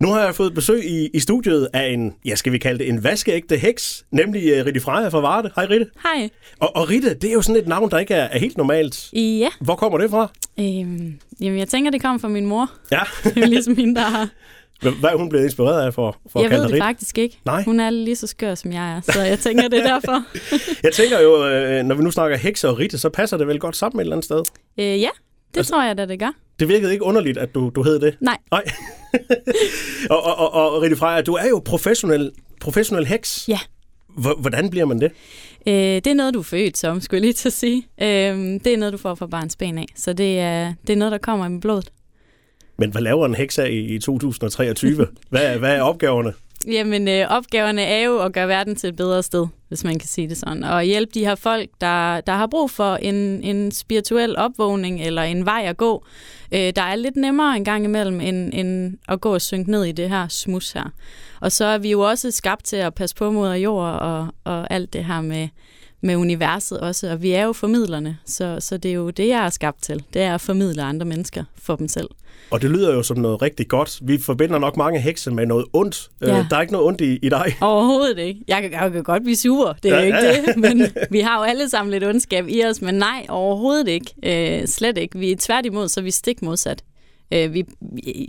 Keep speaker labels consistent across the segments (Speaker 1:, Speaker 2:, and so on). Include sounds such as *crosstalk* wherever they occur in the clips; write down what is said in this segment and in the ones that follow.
Speaker 1: Nu har jeg fået besøg i, i studiet af en, ja, skal vi kalde det en vaskeægte heks, nemlig uh, Ritte Freja fra Varde. Hej Ritte.
Speaker 2: Hej.
Speaker 1: Og, og Ritte, det er jo sådan et navn, der ikke er, er helt normalt.
Speaker 2: Ja.
Speaker 1: Hvor kommer det fra?
Speaker 2: Øhm, jamen, jeg tænker, det kommer fra min mor.
Speaker 1: Ja. *laughs*
Speaker 2: Det er ligesom hende, der har...
Speaker 1: Hvad er hun blevet inspireret af for, for
Speaker 2: jeg
Speaker 1: at kalde
Speaker 2: ved det
Speaker 1: Ritte?
Speaker 2: faktisk ikke.
Speaker 1: Nej.
Speaker 2: Hun er lige så skør, som jeg er, så jeg tænker, det er derfor. *laughs*
Speaker 1: Jeg tænker jo, øh, når vi nu snakker hekser og Ritte, så passer det vel godt sammen et eller andet sted.
Speaker 2: øh, ja, det
Speaker 1: Altså-
Speaker 2: tror jeg da, det gør.
Speaker 1: Det virkede ikke underligt, at du, du hed det.
Speaker 2: Nej.
Speaker 1: Nej. *laughs* og, og, og, og Ritte Freja, du er jo professionel, professionel heks.
Speaker 2: Ja.
Speaker 1: Hvordan bliver man det?
Speaker 2: Øh, det er noget, du er født som, skulle jeg lige til at sige. Øh, det er noget, du får fra barns ben af. Så det er, det er noget, der kommer med blodet.
Speaker 1: Men hvad laver en heks af i, i 2023? *laughs* hvad, er- hvad er opgaverne?
Speaker 2: Jamen, øh, opgaverne er jo at gøre verden til et bedre sted, hvis man kan sige det sådan. Og hjælpe de her folk, der, der har brug for en, en spirituel opvågning eller en vej at gå, øh, der er lidt nemmere en gang imellem, end, end at gå og synke ned i det her smus her. Og så er vi jo også skabt til at passe på moder jord og, og alt det her med, med universet også. Og vi er jo formidlerne, så, så det er jo det, jeg er skabt til. Det er at formidle andre mennesker for dem selv.
Speaker 1: Og det lyder jo som noget rigtig godt. Vi forbinder nok mange hekse med noget ondt.
Speaker 2: Ja.
Speaker 1: Øh, der er ikke noget ondt i, i dig.
Speaker 2: Overhovedet ikke. Jeg kan, jeg kan godt blive sur, det er
Speaker 1: Ja,
Speaker 2: ja, ikke
Speaker 1: ja, ja.
Speaker 2: det. Men vi har jo alle sammen lidt ondskab i os, men nej, overhovedet ikke. Øh, slet ikke. Vi er tværtimod, så er vi stik modsat. Øh, vi,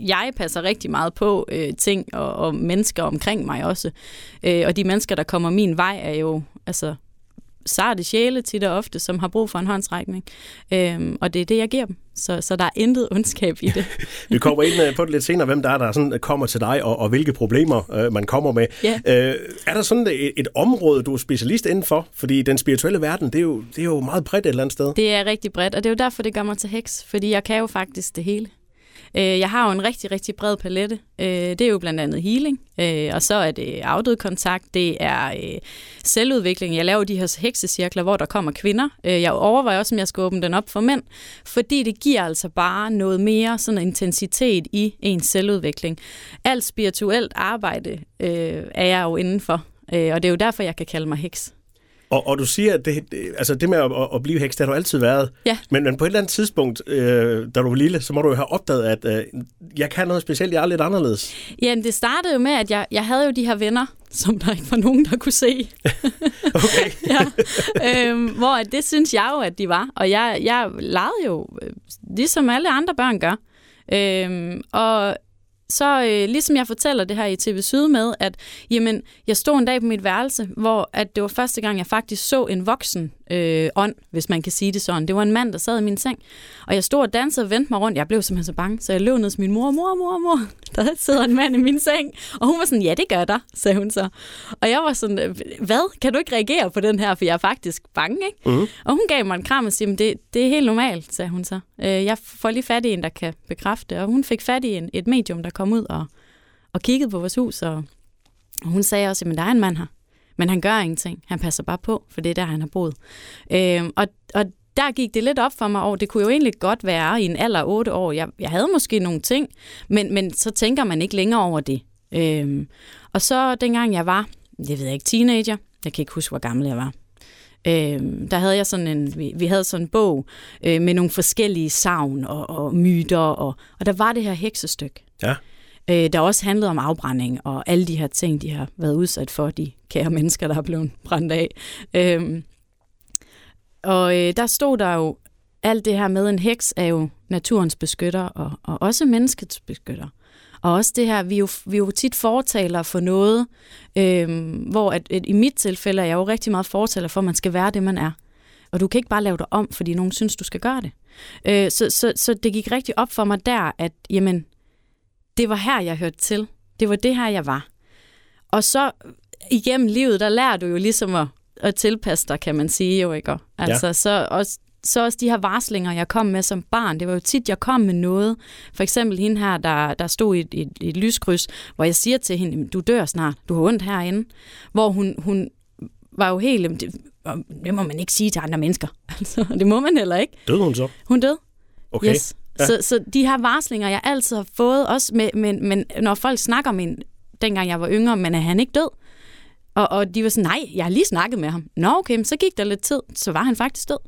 Speaker 2: jeg passer rigtig meget på øh, ting og, og mennesker omkring mig også. Øh, og de mennesker, der kommer min vej, er jo altså sarte sjæle tit og ofte, som har brug for en håndsrækning. Øh, og det er det, jeg giver dem. Så, så der er intet ondskab i det. *laughs*
Speaker 1: Vi kommer ind øh, på det lidt senere, hvem der er, der sådan kommer til dig, og, og hvilke problemer øh, man kommer med.
Speaker 2: Ja.
Speaker 1: Øh, er der sådan et, et område, du er specialist inden for? Fordi den spirituelle verden, det er, jo, det er jo meget bredt et eller andet sted.
Speaker 2: Det er rigtig bredt, og det er jo derfor, det gør mig til heks, fordi jeg kan jo faktisk det hele. Øh, Jeg har jo en rigtig, rigtig bred palette. Øh, Det er jo blandt andet healing, øh, og så er det afdød kontakt, det er øh, selvudvikling. Jeg laver de her heksecirkler, hvor der kommer kvinder. Øh, Jeg overvejer også, om jeg skal åbne den op for mænd, fordi det giver altså bare noget mere sådan intensitet i ens selvudvikling. Alt spirituelt arbejde øh, er jeg jo indenfor, øh, og det er jo derfor, jeg kan kalde mig heks.
Speaker 1: Og, og du siger, at det, altså det med at, at, blive heks, det har du altid været.
Speaker 2: Ja.
Speaker 1: Men, men på et eller andet tidspunkt, øh, da du var lille, så må du jo have opdaget, at øh, jeg kan noget specielt, jeg er lidt anderledes.
Speaker 2: Jamen, det startede jo med, at jeg, jeg havde jo de her venner, som der ikke var nogen, der kunne se. *laughs*
Speaker 1: Okay. *laughs*
Speaker 2: ja. øhm, hvor det synes jeg jo, at de var. Og jeg, jeg legede jo, øh, ligesom alle andre børn gør. Øhm, og så øh, ligesom jeg fortæller det her i TV Syd med, at jamen, jeg stod en dag på mit værelse, hvor at det var første gang, jeg faktisk så en voksen øh, ånd, hvis man kan sige det sådan. Det var en mand, der sad i min seng, og jeg stod og dansede og vendte mig rundt. Jeg blev simpelthen så bange, så jeg løb ned til min mor, mor, mor, mor, *laughs* der sidder en mand i min seng. Og hun var sådan, ja, det gør der, sagde hun så. Og jeg var sådan, "Øh, hvad? Kan du ikke reagere på den her, for jeg er faktisk bange, ikke?
Speaker 1: Mm.
Speaker 2: Og hun gav mig en kram og "Men det, det er helt normalt, sagde hun så. Øh, Jeg får lige fat i en, der kan bekræfte. Og hun fik fat i en, et medium, der kom ud og, og kiggede på vores hus. Og, og hun sagde også, at der er en mand her. Men han gør ingenting. Han passer bare på, for det er der, han har boet. Øh, og, og der gik det lidt op for mig og det kunne jo egentlig godt være i en alder af 8 år. Jeg, jeg havde måske nogle ting, men, men så tænker man ikke længere over det. Øh, og så dengang jeg var, det ved jeg ikke, teenager, jeg kan ikke huske, hvor gammel jeg var, Øh, der havde jeg sådan en, vi, vi havde sådan en bog øh, med nogle forskellige savn og, og myter, og, og der var det her heksestykke,
Speaker 1: Ja.
Speaker 2: øh, der også handlede om afbrænding og alle de her ting, de har været udsat for, de kære mennesker, der er blevet brændt af. Øh, og øh, der stod der jo alt det her med, en heks er jo naturens beskytter, og, og også menneskets beskytter. Og også det her, vi er jo, vi er jo tit fortaler for noget, øh, hvor at, at i mit tilfælde er jeg jo rigtig meget fortaler for, at man skal være det, man er. Og du kan ikke bare lave dig om, fordi nogen synes, du skal gøre det. Øh, så, så, så det gik rigtig op for mig der, at jamen, det var her, jeg hørte til. Det var det her, jeg var. Og så igennem livet, der lærer du jo ligesom at, at tilpasse dig, kan man sige jo, ikke? Altså, ja. så også, så også de her varslinger, jeg kom med som barn, det var jo tit, jeg kom med noget. For eksempel hende her, der, der stod i et, et, et lyskryds, hvor jeg siger til hende, du dør snart, du har ondt herinde. Hvor hun, hun var jo helt, det, det må man ikke sige til andre mennesker. *laughs* Altså, det må man heller ikke.
Speaker 1: Døde hun så?
Speaker 2: Hun døde.
Speaker 1: Okay.
Speaker 2: Yes. Ja. Så, så de her varslinger, jeg altid har fået, også med, men, men når folk snakker om en, dengang jeg var yngre, men er han ikke død? Og, og de var sådan, nej, jeg har lige snakket med ham. Nå okay, men så gik der lidt tid, så var han faktisk død.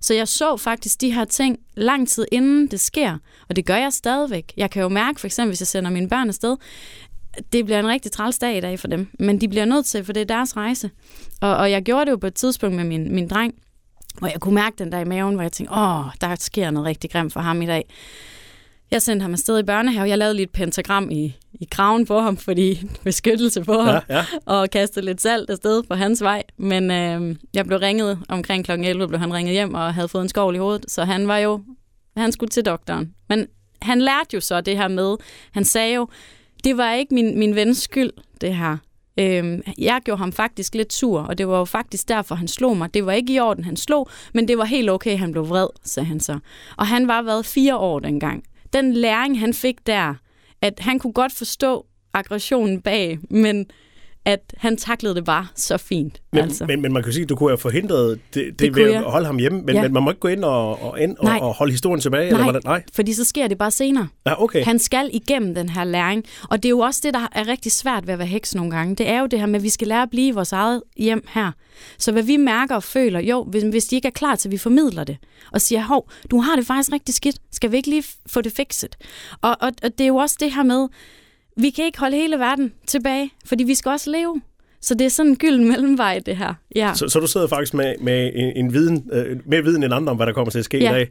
Speaker 2: Så jeg så faktisk de her ting lang tid inden det sker, og det gør jeg stadigvæk. Jeg kan jo mærke, for eksempel hvis jeg sender mine børn afsted, det bliver en rigtig træls dag i dag for dem. Men de bliver nødt til, for det er deres rejse. Og, og jeg gjorde det jo på et tidspunkt med min, min dreng, hvor jeg kunne mærke den der i maven, hvor jeg tænkte, åh, der sker noget rigtig grimt for ham i dag. Jeg sendte ham afsted i børnehave. Jeg lavede lige et pentagram i, i kraven på ham, fordi *laughs* beskyttelse på ham,
Speaker 1: Ja, ja.
Speaker 2: og kastede lidt salt afsted på hans vej. Men øh, jeg blev ringet omkring kl. 11, blev han ringet hjem og havde fået en skovl i hovedet, så han var jo, han skulle til doktoren. Men han lærte jo så det her med, han sagde jo, det var ikke min, min vens skyld, det her. Øhm, jeg gjorde ham faktisk lidt sur, og det var jo faktisk derfor, han slog mig. Det var ikke i orden, han slog, men det var helt okay, han blev vred, sagde han så. Og han var været fire år dengang. Den læring, han fik der, at han kunne godt forstå aggressionen bag, men at han taklede det bare så fint.
Speaker 1: Men,
Speaker 2: altså.
Speaker 1: men, men man kan sige, at du kunne have forhindret det, det,
Speaker 2: Det
Speaker 1: ved
Speaker 2: jeg.
Speaker 1: at holde ham hjemme, men,
Speaker 2: Ja.
Speaker 1: men man må ikke gå ind og, og, ind og, og holde historien tilbage? Eller
Speaker 2: Nej.
Speaker 1: hvordan? Nej.
Speaker 2: Fordi så sker det bare senere.
Speaker 1: Ja, okay.
Speaker 2: Han skal igennem den her læring. Og det er jo også det, der er rigtig svært ved at være heks nogle gange. Det er jo det her med, at vi skal lære at blive i vores eget hjem her. Så hvad vi mærker og føler, jo, hvis, hvis de ikke er klar til, at vi formidler det, og siger, hov, du har det faktisk rigtig skidt, skal vi ikke lige få det fikset? Og, og, og det er jo også det her med, vi kan ikke holde hele verden tilbage, fordi vi skal også leve. Så det er sådan en gylden mellemvej, det her. Ja.
Speaker 1: Så, så du sidder faktisk med, med en, en viden, øh, mere viden end andre om, hvad der kommer til at ske
Speaker 2: Ja.
Speaker 1: i dag.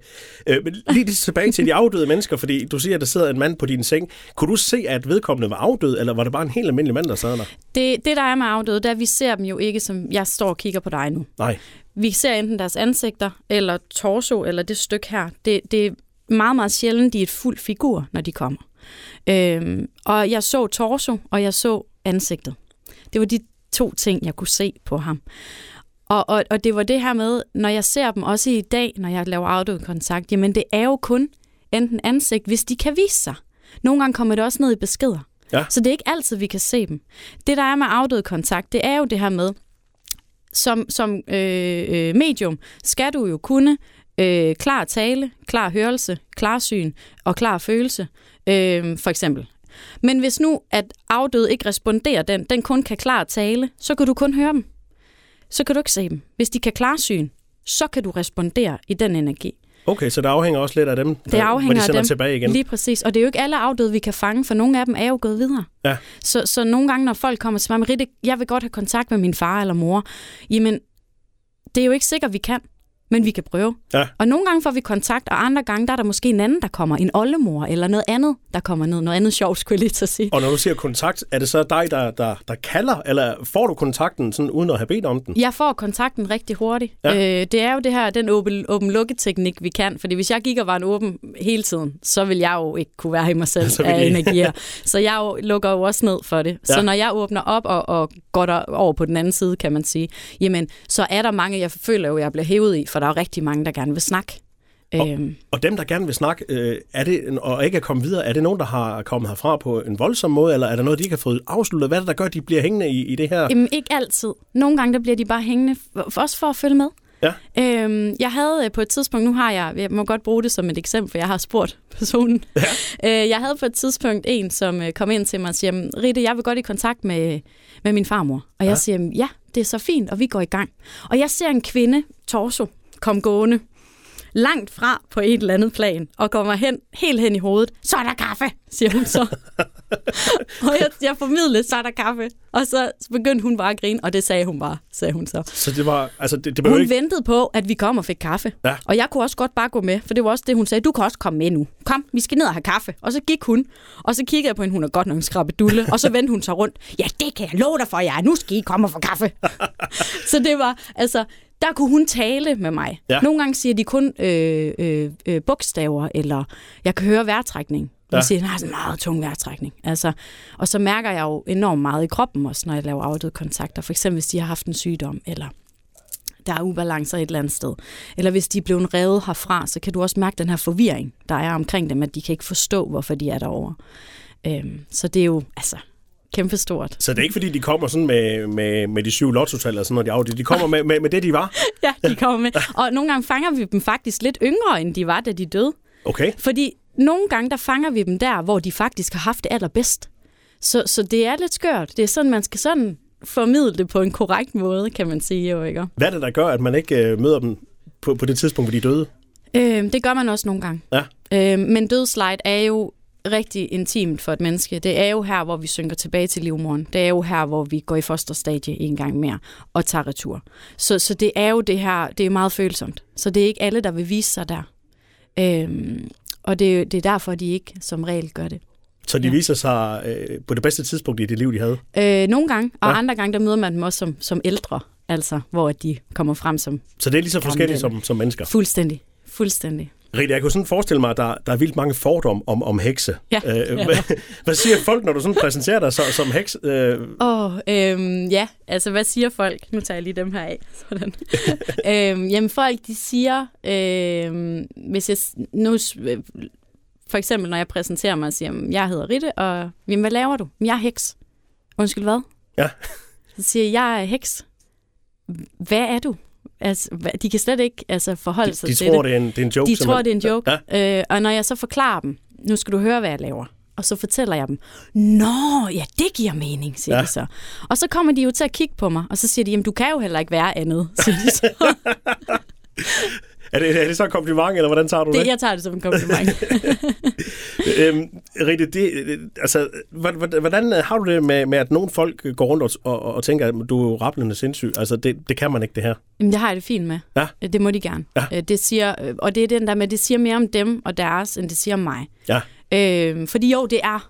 Speaker 1: Øh, men lige tilbage til de afdøde mennesker, fordi du siger, at der sidder en mand på din seng. Kunne du se, at vedkommende var afdød, eller var det bare en helt almindelig mand, der sad der?
Speaker 2: Det, det, der er med afdøde, det er, at vi ser dem jo ikke, som jeg står og kigger på dig nu.
Speaker 1: Nej.
Speaker 2: Vi ser enten deres ansigter, eller torso, eller det stykke her. Det, det er meget, meget sjældent, de er et fuld figur, når de kommer. Øhm, og jeg så torso, og jeg så ansigtet. Det var de to ting, jeg kunne se på ham. Og, og, og det var det her med, når jeg ser dem også i dag, når jeg laver afdød kontakt, jamen det er jo kun enten ansigt, hvis de kan vise sig. Nogle gange kommer det også ned i beskeder.
Speaker 1: Ja.
Speaker 2: Så det er ikke altid, vi kan se dem. Det, der er med afdød kontakt, det er jo det her med, som, som øh, øh, medium skal du jo kunne øh, klar tale, klar hørelse, klar syn og klar følelse, øh, for eksempel. Men hvis nu, at afdød ikke responderer den, den kun kan klar tale, så kan du kun høre dem. Så kan du ikke se dem. Hvis de kan klar syn, så kan du respondere i den energi.
Speaker 1: Okay, så det afhænger også lidt af dem,
Speaker 2: Det
Speaker 1: hvor
Speaker 2: afhænger
Speaker 1: de
Speaker 2: af
Speaker 1: sender
Speaker 2: dem.
Speaker 1: tilbage igen.
Speaker 2: Lige præcis. Og det er jo ikke alle afdøde, vi kan fange, for nogle af dem er jo gået videre.
Speaker 1: Ja.
Speaker 2: Så, så nogle gange, når folk kommer til mig, Ritte, jeg vil godt have kontakt med min far eller mor, jamen, det er jo ikke sikkert, vi kan, men vi kan prøve.
Speaker 1: Ja.
Speaker 2: Og nogle gange får vi kontakt, og andre gange, der er der måske en anden, der kommer, en oldemor eller noget andet, der kommer ned. Noget andet sjovt, skulle jeg lige til at sige.
Speaker 1: Og når du siger kontakt, er det så dig, der, der, der kalder, eller får du kontakten sådan, uden at have bedt om den?
Speaker 2: Jeg får kontakten rigtig hurtigt.
Speaker 1: Ja.
Speaker 2: Øh, det er jo det her, den åben, åben lukketeknik, vi kan. Fordi hvis jeg gik og var en åben hele tiden, så vil jeg jo ikke kunne være i mig selv *laughs*
Speaker 1: Så
Speaker 2: af energier. *laughs* Så jeg jo, lukker jo også ned for det. Ja. Så når jeg åbner op og, og går der over på den anden side, kan man sige, jamen, så er der mange, jeg føler jo, jeg bliver hævet i, for der er rigtig mange, der gerne vil snakke.
Speaker 1: Og-
Speaker 2: Øhm,
Speaker 1: Og dem, der gerne vil snakke, øh, er det, og ikke er kommet videre, er det nogen, der har kommet herfra på en voldsom måde, eller er der noget, de ikke har fået afsluttet? Hvad er det, der gør, at de bliver hængende i, i det her?
Speaker 2: Jamen, ikke altid. Nogle gange der bliver de bare hængende, for, for- også for at følge med.
Speaker 1: Ja.
Speaker 2: Øhm, jeg havde øh, på et tidspunkt, nu har jeg, jeg må godt bruge det som et eksempel, for jeg har spurgt *laughs* personen.
Speaker 1: Ja.
Speaker 2: Øh, jeg havde på et tidspunkt en, som øh, kom ind til mig og siger, "Jamen, Ritte, jeg vil godt i kontakt med, med min farmor. Og jeg
Speaker 1: Ja.
Speaker 2: siger, "Jamen, ja, det er så fint, og vi går i gang. Og jeg ser en kvinde, torso, kom gående langt fra på et eller andet plan, og kommer hen, helt hen i hovedet. Så er der kaffe, siger hun så. *laughs* og jeg, jeg formidlede, så er der kaffe. Og så begyndte hun bare at grine, og det sagde hun bare, sagde hun så.
Speaker 1: Så det var, altså det, det
Speaker 2: Hun
Speaker 1: ikke...
Speaker 2: ventede på, at vi kom og fik kaffe.
Speaker 1: Ja.
Speaker 2: Og jeg kunne også godt bare gå med, for det var også det, hun sagde. Du kan også komme med nu. Kom, vi skal ned og have kaffe. Og så gik hun, og så kiggede jeg på hende, hun er godt nok en skrabbedulle, og så *laughs* vendte hun sig rundt. Ja, det kan jeg love dig for, jer. Nu skal I komme og få kaffe. *laughs* så det var, altså, der kunne hun tale med mig.
Speaker 1: Ja.
Speaker 2: Nogle gange siger de kun øh, øh, øh, bogstaver, eller jeg kan høre vejrtrækning. Hun
Speaker 1: Ja.
Speaker 2: siger, at har en meget tung vejrtrækning. Altså, og så mærker jeg jo enormt meget i kroppen også, når jeg laver afdøde kontakter. For eksempel, hvis de har haft en sygdom, eller der er ubalancer et eller andet sted. Eller hvis de er blevet revet herfra, så kan du også mærke den her forvirring, der er omkring dem, at de kan ikke forstå, hvorfor de er derovre. Øhm, så det er jo altså kæmpestort.
Speaker 1: Så det er ikke, fordi de kommer sådan med, med, med de syv lottotal eller sådan noget, de afdøde. De kommer med, med, med det, de var. *laughs*
Speaker 2: Ja, de kommer med. Og nogle gange fanger vi dem faktisk lidt yngre, end de var, da de døde.
Speaker 1: Okay.
Speaker 2: Fordi nogle gange, der fanger vi dem der, hvor de faktisk har haft det allerbedst. Så, så det er lidt skørt. Det er sådan, man skal sådan formidle det på en korrekt måde, kan man sige jo, ikke?
Speaker 1: Hvad er det, der gør, at man ikke øh, møder dem på, på det tidspunkt, hvor de er døde?
Speaker 2: Øh, det gør man også nogle gange.
Speaker 1: Ja.
Speaker 2: Øh, men dødslejet er jo rigtig intimt for et menneske. Det er jo her, hvor vi synker tilbage til livmoren. Det er jo her, hvor vi går i fosterstadie en gang mere og tager retur. Så, så det er jo det her, det er meget følsomt. Så det er ikke alle, der vil vise sig der. Øhm, og det, det er derfor, de ikke som regel gør det.
Speaker 1: Så de ja. viser sig øh, på det bedste tidspunkt i det liv, de havde?
Speaker 2: Øh, nogle gange, og ja. andre gange, der møder man dem også som, som ældre, altså hvor de kommer frem som
Speaker 1: Så det er lige så forskelligt som, som mennesker?
Speaker 2: Fuldstændig. Fuldstændig.
Speaker 1: Rita, jeg kunne sådan forestille mig, at der, der er vildt mange fordomme om, om hekse.
Speaker 2: Ja,
Speaker 1: øh,
Speaker 2: ja.
Speaker 1: hvad, hvad siger folk, når du sådan præsenterer dig som, som heks? Øh,
Speaker 2: Åh, oh, øhm, ja, altså hvad siger folk? Nu tager jeg lige dem her af. Sådan. *laughs* øhm, jamen folk, de siger, øhm, hvis jeg nu, øh, for eksempel når jeg præsenterer mig og siger, "Jamen, jeg hedder Ritte, og jamen, hvad laver du? "Jamen, Jeg er heks. Undskyld, hvad?
Speaker 1: Ja.
Speaker 2: Så siger jeg, jeg er heks. Hvad er du? Altså, de kan slet ikke altså, forholde
Speaker 1: de
Speaker 2: sig
Speaker 1: de
Speaker 2: til
Speaker 1: tror,
Speaker 2: det.
Speaker 1: er en, det er en joke?
Speaker 2: De tror, det er en joke.
Speaker 1: Ja.
Speaker 2: Øh, og når jeg så forklarer dem, nu skal du høre, hvad jeg laver. Og så fortæller jeg dem, Nå, ja, det giver mening, siger
Speaker 1: ja.
Speaker 2: de så. Og så kommer de jo til at kigge på mig, og så siger de, jamen du kan jo heller ikke være andet, siger de så. *laughs*
Speaker 1: Er det, er det så et kompliment, eller hvordan tager du det?
Speaker 2: det jeg tager det som en kompliment. *laughs*
Speaker 1: Øhm, Ritte, det, øh, altså, hvordan har du det med, med, at nogle folk går rundt og, og, og tænker, at du er jo rappelende sindssyg? Altså, det, det kan man ikke, det her.
Speaker 2: Jamen, det har jeg det fint med.
Speaker 1: Ja.
Speaker 2: Øh, Det må de gerne.
Speaker 1: Ja.
Speaker 2: Øh, Det siger, øh, og det er den der med, det siger mere om dem og deres, end det siger om mig.
Speaker 1: Ja.
Speaker 2: Øh, fordi jo, det er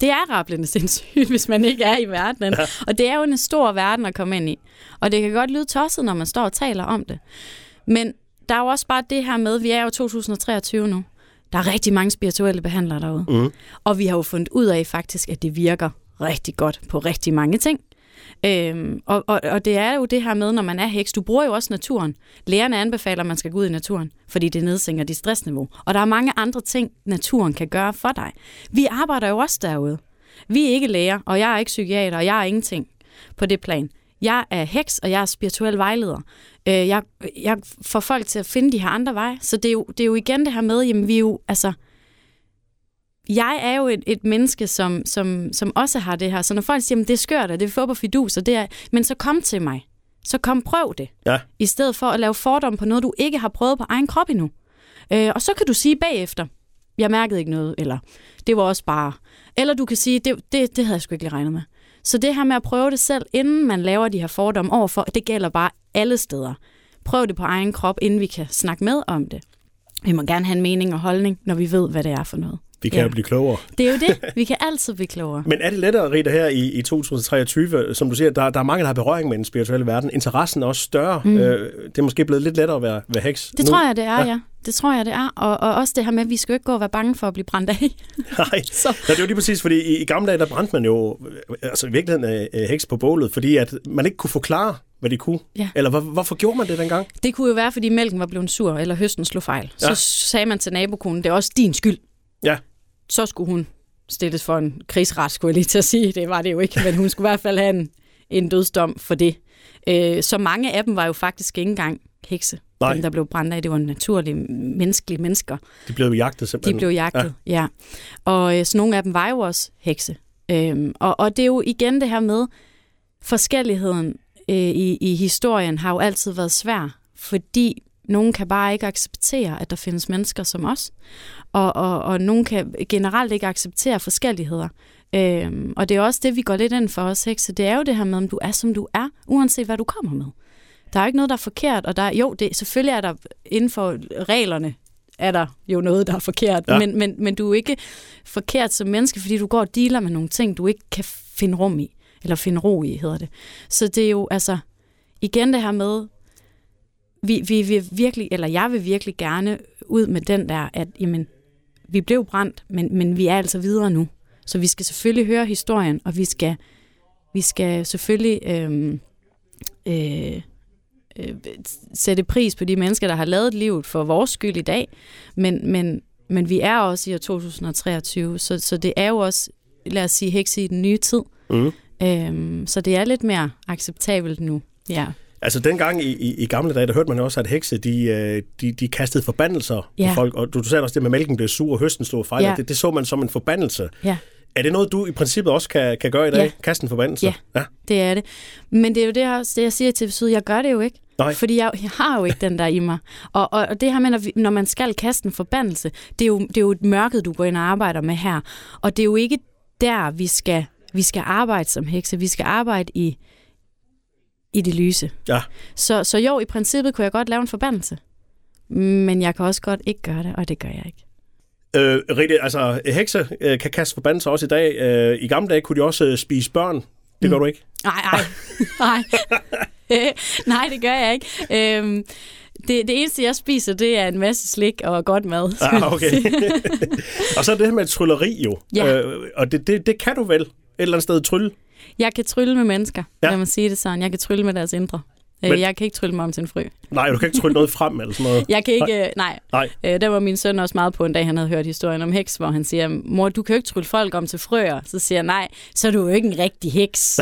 Speaker 2: det er rablende *laughs* sindssygt, hvis man ikke er i verdenen. Ja. Og det er jo en stor verden at komme ind i. Og det kan godt lyde tosset, når man står og taler om det. Men der er jo også bare det her med, vi er jo 2023 nu. Der er rigtig mange spirituelle behandlere derude.
Speaker 1: Mm.
Speaker 2: Og vi har jo fundet ud af faktisk, at det virker rigtig godt på rigtig mange ting. Øhm, og, og, og det er jo det her med, når man er heks, du bruger jo også naturen. Lærerne anbefaler, at man skal gå ud i naturen, fordi det nedsænker dit stressniveau. Og der er mange andre ting, naturen kan gøre for dig. Vi arbejder jo også derude. Vi er ikke læger, og jeg er ikke psykiater, og jeg er ingenting på det plan. Jeg er heks, og jeg er spirituel vejleder. Øh, jeg, jeg får folk til at finde de her andre veje. Så det er jo, det er jo igen det her med, jamen vi er jo, altså, jeg er jo et, et menneske, som, som, som også har det her. Så når folk siger, at det er skørt, og det er fup og fidus, og det er, men så kom til mig. Så kom prøv det.
Speaker 1: Ja.
Speaker 2: I stedet for at lave fordom på noget, du ikke har prøvet på egen krop endnu. Øh, og så kan du sige bagefter, jeg mærkede ikke noget, eller det var også bare... Eller du kan sige, det, det, det havde jeg sgu ikke lige regnet med. Så det her med at prøve det selv, inden man laver de her fordomme overfor, det gælder bare alle steder. Prøv det på egen krop, inden vi kan snakke med om det. Vi må gerne have en mening og holdning, når vi ved, hvad det er for noget.
Speaker 1: Vi kan
Speaker 2: Ja.
Speaker 1: jo blive klogere.
Speaker 2: Det er jo det. *laughs* Vi kan altid blive klogere.
Speaker 1: Men er det lettere, Rita, her i, i 2023? Som du siger, der, der er mange, der har berøring med den spirituelle verden. Interessen er også større. Mm. Øh, det er måske blevet lidt lettere at være, være heks
Speaker 2: Det
Speaker 1: nu.
Speaker 2: tror jeg, det er,
Speaker 1: Ja.
Speaker 2: ja. Det tror jeg, det er. Og, og også det her med, at vi skal jo ikke gå og være bange for at blive brændt af. *laughs*
Speaker 1: Nej, *laughs*
Speaker 2: Så.
Speaker 1: Ja, det er jo lige præcis, fordi i, i gamle dage, der brændte man jo øh, altså i virkeligheden øh, heks på bålet, fordi at man ikke kunne forklare, hvad de kunne.
Speaker 2: Ja.
Speaker 1: Eller hvor, hvorfor gjorde man det dengang?
Speaker 2: Det kunne jo være, fordi mælken var blevet sur, eller høsten slog fejl. Så
Speaker 1: Ja.
Speaker 2: sagde man til nabokonen, det er også din skyld.
Speaker 1: Ja.
Speaker 2: Så skulle hun stilles for en krigsret, skulle jeg lige til at sige. Det var det jo ikke, men hun skulle i hvert fald have en, en dødsdom for det. Øh, så mange af dem var jo faktisk ikke engang hekse.
Speaker 1: Nej.
Speaker 2: Dem, der blev brændt af, det var naturlige, menneskelige mennesker.
Speaker 1: De blev jagtet simpelthen.
Speaker 2: De blev jagtet, ja. ja. Og øh, så nogle af dem var jo også hekse. Øhm, og, og det er jo igen det her med, forskelligheden øh, i, i historien har jo altid været svær, fordi nogen kan bare ikke acceptere, at der findes mennesker som os. Og, og, og nogen kan generelt ikke acceptere forskelligheder. Øhm, og det er også det, vi går lidt ind for os hekse. Det er jo det her med, om du er, som du er, uanset hvad du kommer med. Der er jo ikke noget, der er forkert, og der, jo, det, selvfølgelig er der inden for reglerne, er der jo noget, der er forkert.
Speaker 1: Ja.
Speaker 2: Men, men, men du er ikke forkert som menneske, fordi du går og dealer med nogle ting, du ikke kan finde rum i. Eller finde ro i, hedder det. Så det er jo, altså, igen det her med, vi, vi vil virkelig, eller jeg vil virkelig gerne ud med den der, at jamen, vi blev brændt, men, men vi er altså videre nu. Så vi skal selvfølgelig høre historien, og vi skal, vi skal selvfølgelig øhm, øh, øh, sætte pris på de mennesker, der har lavet livet for vores skyld i dag. Men, men, men vi er også i år 2023, så, så det er jo også, lad os sige, hekse i den nye tid.
Speaker 1: Mm.
Speaker 2: Øhm, så det er lidt mere acceptabelt nu. Ja.
Speaker 1: Altså dengang i, i, i gamle dage, der hørte man også, at hekse, de, øh, de, de kastede forbandelser
Speaker 2: Ja.
Speaker 1: på folk. Og du, du sagde også det med, at mælken blev sur, og høsten slog fejl.
Speaker 2: Ja.
Speaker 1: Det, det så man som en forbandelse.
Speaker 2: Ja.
Speaker 1: Er det noget, du i princippet også kan, kan gøre i dag?
Speaker 2: Ja.
Speaker 1: Kaste en forbandelse?
Speaker 2: Ja.
Speaker 1: ja.
Speaker 2: Det er det. Men det er jo det, jeg, det, jeg siger til Syd, jeg gør det jo ikke.
Speaker 1: Nej.
Speaker 2: Fordi jeg, jeg har jo ikke den der i mig. Og, og, og det her med, når man skal kaste en forbandelse, det er, jo, det er jo et mørket, du går ind og arbejder med her. Og det er jo ikke der, vi skal, vi skal arbejde som hekse. Vi skal arbejde i, i det lyse.
Speaker 1: Ja.
Speaker 2: Så, så jo, i princippet kunne jeg godt lave en forbandelse. Men jeg kan også godt ikke gøre det, og det gør jeg ikke.
Speaker 1: Øh, Ritte, altså, hekse øh, kan kaste forbandelser også i dag. Øh, I gamle dage kunne de også øh, spise børn. Det
Speaker 2: Mm.
Speaker 1: gør du ikke?
Speaker 2: Nej, nej. *laughs* nej. *laughs* nej, det gør jeg ikke. Øhm, det, det eneste, jeg spiser, det er en masse slik og godt mad.
Speaker 1: Ah, *laughs* okay. og så er det her med trylleri jo.
Speaker 2: Ja.
Speaker 1: Øh, og det, det, det kan du vel et eller andet sted trylle.
Speaker 2: jeg kan trylle med mennesker,
Speaker 1: ja.
Speaker 2: lad mig sige det sådan. Jeg kan trylle med deres indre.
Speaker 1: Men-
Speaker 2: Men... Jeg kan ikke trylle mig om til en frø.
Speaker 1: Nej, du kan ikke trylle noget frem eller sådan noget. *laughs*
Speaker 2: Jeg kan ikke, nej.
Speaker 1: Nej.
Speaker 2: Øh, der var min søn også meget på en dag, han havde hørt historien om heks, hvor han siger, mor, du kan jo ikke trylle folk om til frøer. Så siger jeg, nej, så er du jo ikke en rigtig heks. *laughs*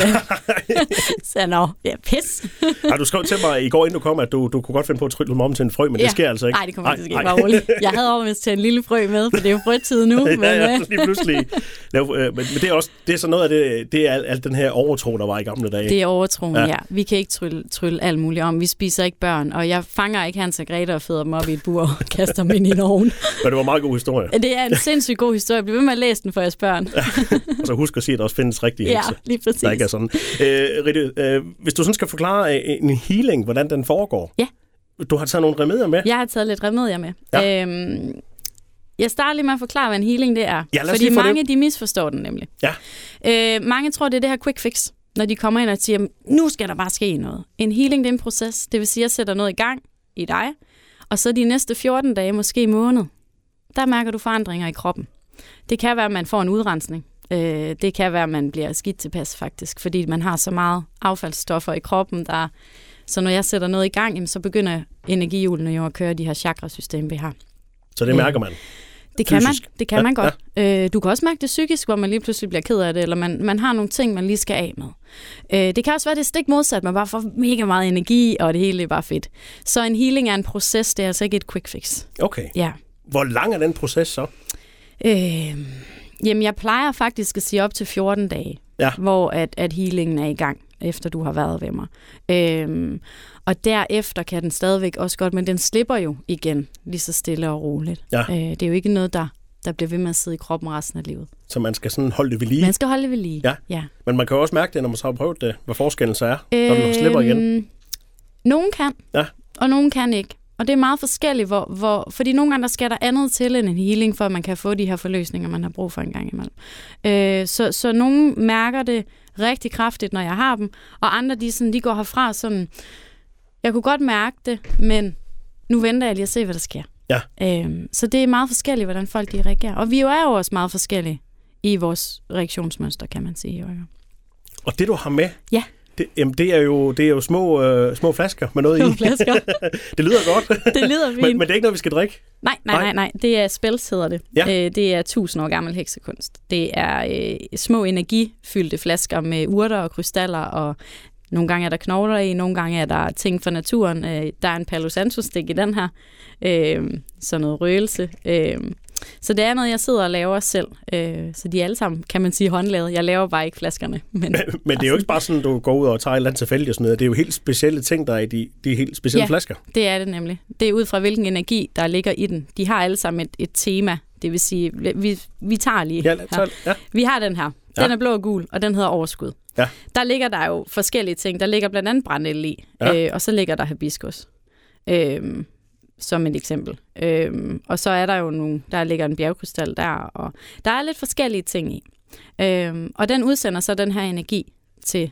Speaker 2: *laughs* så jeg, nå, ja, pis.
Speaker 1: Har du skrev til mig i går, inden du kom, at du, du kunne godt finde på at trylle mig om til en frø, men det
Speaker 2: Ja.
Speaker 1: sker altså ikke.
Speaker 2: Nej, det kommer ikke at ske, bare roligt. Jeg havde overvist til en lille frø med, for det er jo frøtid nu. men,
Speaker 1: ja, ja,
Speaker 2: øh,
Speaker 1: lige pludselig. Lav, øh, men, men det er også det er så noget af det, det er alt, den her overtro, der var i gamle dage.
Speaker 2: Det er overtroen,
Speaker 1: Ja.
Speaker 2: ja. ja. Vi kan ikke trylle, trylle alt muligt om. Vi spiser ikke børn, og jeg fanger ikke Hans og Grete og føder dem op i et bur og *laughs* kaster dem ind i en ovn.
Speaker 1: Men det var en meget god historie.
Speaker 2: Det er en sindssygt god historie. Bliv ved med at læse den for jeres børn.
Speaker 1: Og så husk at sige, at der også findes rigtige
Speaker 2: Ja,
Speaker 1: hekse.
Speaker 2: lige præcis.
Speaker 1: Der ikke er sådan. Øh, Ritte, øh, hvis du sådan skal forklare øh, en healing, hvordan den foregår.
Speaker 2: Ja.
Speaker 1: Du har taget nogle remedier med.
Speaker 2: Jeg har taget lidt remedier med.
Speaker 1: Ja.
Speaker 2: Øhm, jeg starter lige med at forklare, hvad en healing det er.
Speaker 1: Ja,
Speaker 2: Fordi
Speaker 1: få det.
Speaker 2: mange de misforstår den nemlig.
Speaker 1: Ja.
Speaker 2: Øh, mange tror, det er det her quick fix, når de kommer ind og siger, nu skal der bare ske noget. En healing det er en proces. Det vil sige, at jeg sætter noget i gang i dig, og så de næste 14 dage, måske måned, der mærker du forandringer i kroppen. Det kan være, at man får en udrensning. Øh, det kan være, at man bliver skidt tilpas faktisk, fordi man har så meget affaldsstoffer i kroppen, der så når jeg sætter noget i gang, så begynder energihjulene jo at køre de her chakrasystem, vi har.
Speaker 1: Så det mærker man.
Speaker 2: Det kan man, det kan
Speaker 1: Ja,
Speaker 2: man godt. Øh, du kan også mærke det psykisk, hvor man lige pludselig bliver ked af det, eller man, man har nogle ting, man lige skal af med. Øh, det kan også være, det stik modsat, man bare får mega meget energi, og det hele er bare fedt. Så en healing er en proces, det er altså ikke et quick fix.
Speaker 1: Okay.
Speaker 2: Ja.
Speaker 1: Hvor lang er den proces så?
Speaker 2: Øh, jamen, jeg plejer faktisk at sige op til 14 dage,
Speaker 1: Ja.
Speaker 2: hvor at, at healingen er i gang, efter du har været ved mig. Øh, og derefter kan den stadigvæk også godt, men den slipper jo igen lige så stille og roligt.
Speaker 1: Ja.
Speaker 2: Øh, det er jo ikke noget, der, der bliver ved med at sidde i kroppen resten af livet.
Speaker 1: Så man skal sådan holde det ved lige.
Speaker 2: Man skal holde det ved lige.
Speaker 1: Ja.
Speaker 2: ja.
Speaker 1: Men man kan jo også mærke det, når man så har prøvet det, hvad forskellen så er, når den slipper igen.
Speaker 2: Øhm, Nogen kan,
Speaker 1: Ja.
Speaker 2: og nogen kan ikke. Og det er meget forskelligt, hvor, hvor, fordi nogle gange der skal der andet til end en healing, for at man kan få de her forløsninger, man har brug for en gang imellem. Øh, så, så nogen mærker det rigtig kraftigt, når jeg har dem, og andre de, sådan, de går herfra sådan, jeg kunne godt mærke det, men nu venter jeg lige at se, hvad der sker.
Speaker 1: Ja.
Speaker 2: Øh, så det er meget forskelligt, hvordan folk de reagerer. Og vi jo er jo også meget forskellige i vores reaktionsmønster, kan man sige.
Speaker 1: Og det, du har med,
Speaker 2: Ja.
Speaker 1: Det, jamen, det, er jo, det er jo små, øh, små flasker med noget
Speaker 2: Nogle
Speaker 1: i.
Speaker 2: flasker. *laughs*
Speaker 1: det lyder godt. *laughs*
Speaker 2: Det lyder fint.
Speaker 1: men, men det er ikke noget, vi skal drikke.
Speaker 2: Nej, nej,
Speaker 1: Nej.
Speaker 2: nej. Det er spells, hedder det.
Speaker 1: Ja.
Speaker 2: Øh, det er 1000 år gammel heksekunst. Det er øh, små energifyldte flasker med urter og krystaller, og nogle gange er der knogler i, nogle gange er der ting fra naturen. Øh, der er en Palo Santo-stik i den her. Øh, så noget røgelse. Øh, så det er noget, jeg sidder og laver selv. Øh, så de er alle sammen, kan man sige, håndlavet. Jeg laver bare ikke flaskerne. *laughs* Men,
Speaker 1: Men det er jo ikke bare sådan, du går ud og tager et eller andet tilfældigt og sådan noget. Det er jo helt specielle ting, der er i de, de helt specielle
Speaker 2: Ja.
Speaker 1: flasker.
Speaker 2: Det er det nemlig. Det er ud fra, hvilken energi, der ligger i den. De har alle sammen et, et tema. Det vil sige, vi, vi tager lige
Speaker 1: Ja, så, ja.
Speaker 2: Vi har den her.
Speaker 1: Ja.
Speaker 2: Den er blå og gul, og den hedder overskud.
Speaker 1: Ja.
Speaker 2: Der ligger der jo forskellige ting. Der ligger blandt andet brændel i,
Speaker 1: Ja.
Speaker 2: øh, og så ligger der hibiskus. Øhm, som et eksempel. Øhm, og så er der jo nogle, der ligger en bjergkrystal der, og der er lidt forskellige ting i. Øhm, og den udsender så den her energi til,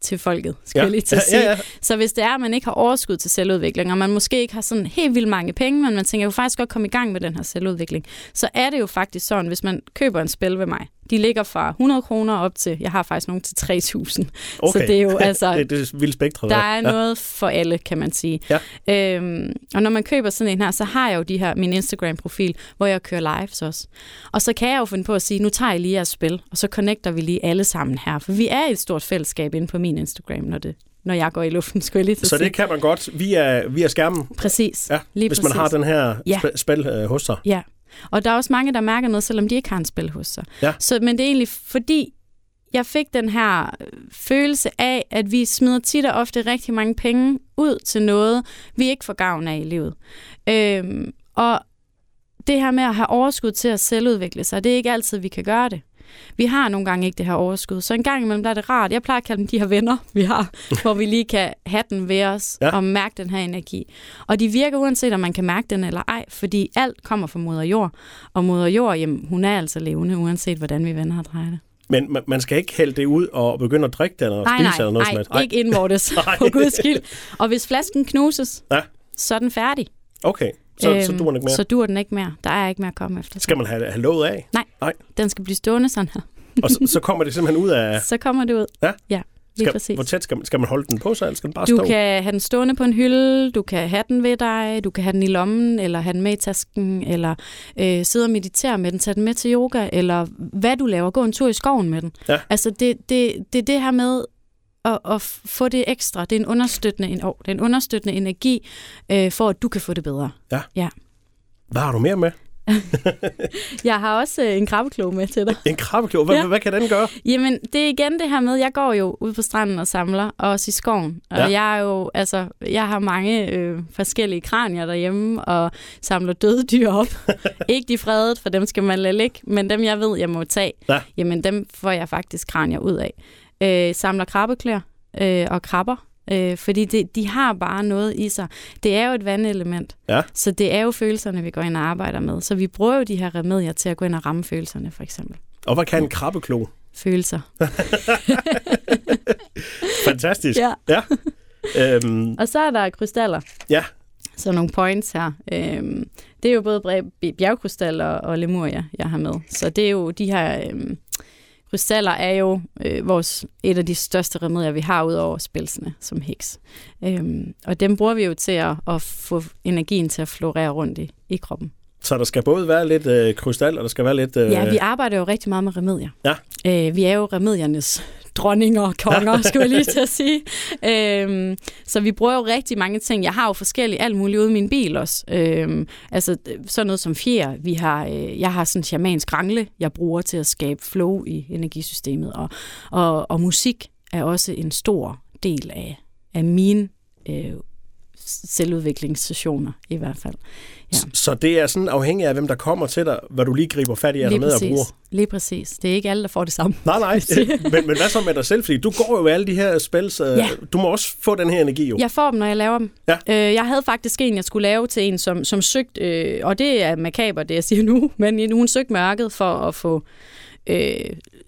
Speaker 2: til folket, skal
Speaker 1: Ja.
Speaker 2: jeg lige til at
Speaker 1: Ja,
Speaker 2: sige.
Speaker 1: ja, ja.
Speaker 2: Så hvis det er, at man ikke har overskud til selvudvikling, og man måske ikke har sådan helt vildt mange penge, men man tænker, jeg vil faktisk godt komme i gang med den her selvudvikling, så er det jo faktisk sådan, hvis man køber en spil ved mig, de ligger fra 100 kroner op til, jeg har faktisk nogle til 3.000.
Speaker 1: Okay.
Speaker 2: Så det er jo *laughs* altså,
Speaker 1: det, det er vildt spektret.
Speaker 2: der er
Speaker 1: ja.
Speaker 2: noget for alle, kan man sige.
Speaker 1: Ja.
Speaker 2: Øhm, og når man køber sådan en her, så har jeg jo de her, min Instagram-profil, hvor jeg kører lives også. Og så kan jeg jo finde på at sige, nu tager jeg lige jeres spil, og så connecter vi lige alle sammen her. For vi er et stort fællesskab inde på min Instagram, når, det, når jeg går i luften, skulle jeg lige
Speaker 1: Så
Speaker 2: sige.
Speaker 1: det kan man godt via, via skærmen,
Speaker 2: Præcis.
Speaker 1: ja,
Speaker 2: Lige
Speaker 1: hvis
Speaker 2: præcis.
Speaker 1: man har den her
Speaker 2: ja.
Speaker 1: spil øh, hos sig.
Speaker 2: Ja, Og der er også mange, der mærker noget, selvom de ikke har en spil hos sig.
Speaker 1: Ja.
Speaker 2: Så, men det er egentlig fordi, jeg fik den her øh, følelse af, at vi smider tit og ofte rigtig mange penge ud til noget, vi ikke får gavn af i livet. Øhm, og det her med at have overskud til at selvudvikle sig, det er ikke altid, vi kan gøre det. Vi har nogle gange ikke det her overskud, så en gang imellem der er det rart. Jeg plejer at kalde dem de her venner, vi har, *laughs* hvor vi lige kan have den ved os
Speaker 1: Ja.
Speaker 2: og mærke den her energi. Og de virker uanset, om man kan mærke den eller ej, fordi alt kommer fra moder jord. Og moder jord, jamen, hun er altså levende, uanset hvordan vi vender og drejer det.
Speaker 1: Men man- skal ikke hælde det ud og begynde at drikke det eller
Speaker 2: Nej,
Speaker 1: spise
Speaker 2: nej,
Speaker 1: eller noget
Speaker 2: nej,
Speaker 1: helst.
Speaker 2: ikke indvortes, *laughs*
Speaker 1: Nej.
Speaker 2: på guds skyld. Og hvis flasken knuses,
Speaker 1: Ja.
Speaker 2: så er den færdig.
Speaker 1: Okay, så, så duer den ikke mere.
Speaker 2: Så dur den ikke mere. Der er ikke mere at komme efter.
Speaker 1: Skal man have, have låget af?
Speaker 2: Nej,
Speaker 1: Nej.
Speaker 2: den skal blive stående sådan her.
Speaker 1: Og så, så kommer det simpelthen ud af... *laughs*
Speaker 2: Så kommer det ud.
Speaker 1: Ja.
Speaker 2: Ja, lige
Speaker 1: Skal,
Speaker 2: præcis.
Speaker 1: hvor tæt skal man, skal man holde den på sig, eller skal den bare
Speaker 2: Du
Speaker 1: stå?
Speaker 2: kan have den stående på en hylde, du kan have den ved dig, du kan have den i lommen, eller have den med i tasken, eller øh, sidde og meditere med den, tage den med til yoga, eller hvad du laver, gå en tur i skoven med den.
Speaker 1: Ja.
Speaker 2: Altså det, det, det er det her med at, at få det ekstra. Det er en understøttende, en, oh, det er en understøttende energi, øh, for at du kan få det bedre.
Speaker 1: Hvad har du mere med? *laughs*
Speaker 2: Jeg har også øh, en krabbeklo med til dig.
Speaker 1: En krabbeklo. Hvad,
Speaker 2: Ja.
Speaker 1: ja. hvad kan den gøre?
Speaker 2: Jamen, det er igen det her med, jeg går jo ud på stranden og samler, og også i skoven. Og
Speaker 1: Ja.
Speaker 2: jeg er jo, altså, jeg har mange øh, forskellige kranier derhjemme, og samler døde dyr op. *laughs* Ikke de fredet, for dem skal man lade ligge, men dem, jeg ved, jeg må tage,
Speaker 1: Ja.
Speaker 2: jamen dem får jeg faktisk kranier ud af. Øh, samler krabbeklør øh, og krabber, øh, fordi det, de har bare noget i sig. Det er jo et vandelement,
Speaker 1: Ja.
Speaker 2: så det er jo følelserne, vi går ind og arbejder med. Så vi bruger jo de her remedier til at gå ind og ramme følelserne, for eksempel.
Speaker 1: Og hvad kan en krabbeklo?
Speaker 2: Følelser. *laughs*
Speaker 1: Fantastisk.
Speaker 2: Ja.
Speaker 1: ja. Øhm,
Speaker 2: Og så er der krystaller.
Speaker 1: Ja.
Speaker 2: Så nogle points her. Øhm, det er jo både bjergkrystaller og lemuria, jeg har med. Så det er jo de her... Øhm, krystaller er jo øh, vores, et af de største remedier, vi har ud over spilsene som heks. Øhm, og dem bruger vi jo til at, at få energien til at florere rundt i, i kroppen.
Speaker 1: så der skal både være lidt øh, krystal, og der skal være lidt... Øh,
Speaker 2: Ja, vi arbejder jo rigtig meget med remedier.
Speaker 1: Ja.
Speaker 2: Øh, vi er jo remediernes dronninger og konger, *laughs* skulle jeg lige til at sige. Øhm, så vi bruger jo rigtig mange ting. Jeg har jo forskellige alt muligt ude i min bil også. Øhm, altså sådan noget som fjer. Vi har, øh, jeg har sådan en shamansk rangle, jeg bruger til at skabe flow i energisystemet. Og, og, og musik er også en stor del af, af mine øh, selvudviklingssessioner i hvert fald. Ja.
Speaker 1: Så det er sådan afhængig af, hvem der kommer til dig, hvad du lige griber fat i, er med at bruge.
Speaker 2: Lige præcis. Det er ikke alle, der får det samme.
Speaker 1: Nej, nej. *laughs* men, men hvad så med dig selv? Fordi du går jo alle de her spils. Øh,
Speaker 2: Ja.
Speaker 1: Du må også få den her energi jo.
Speaker 2: Jeg får dem, når jeg laver dem.
Speaker 1: Ja.
Speaker 2: Øh, jeg havde faktisk en, jeg skulle lave til en, som, som søgte, øh, og det er makaber, det jeg siger nu, *laughs* men hun søgte mørket for at få øh,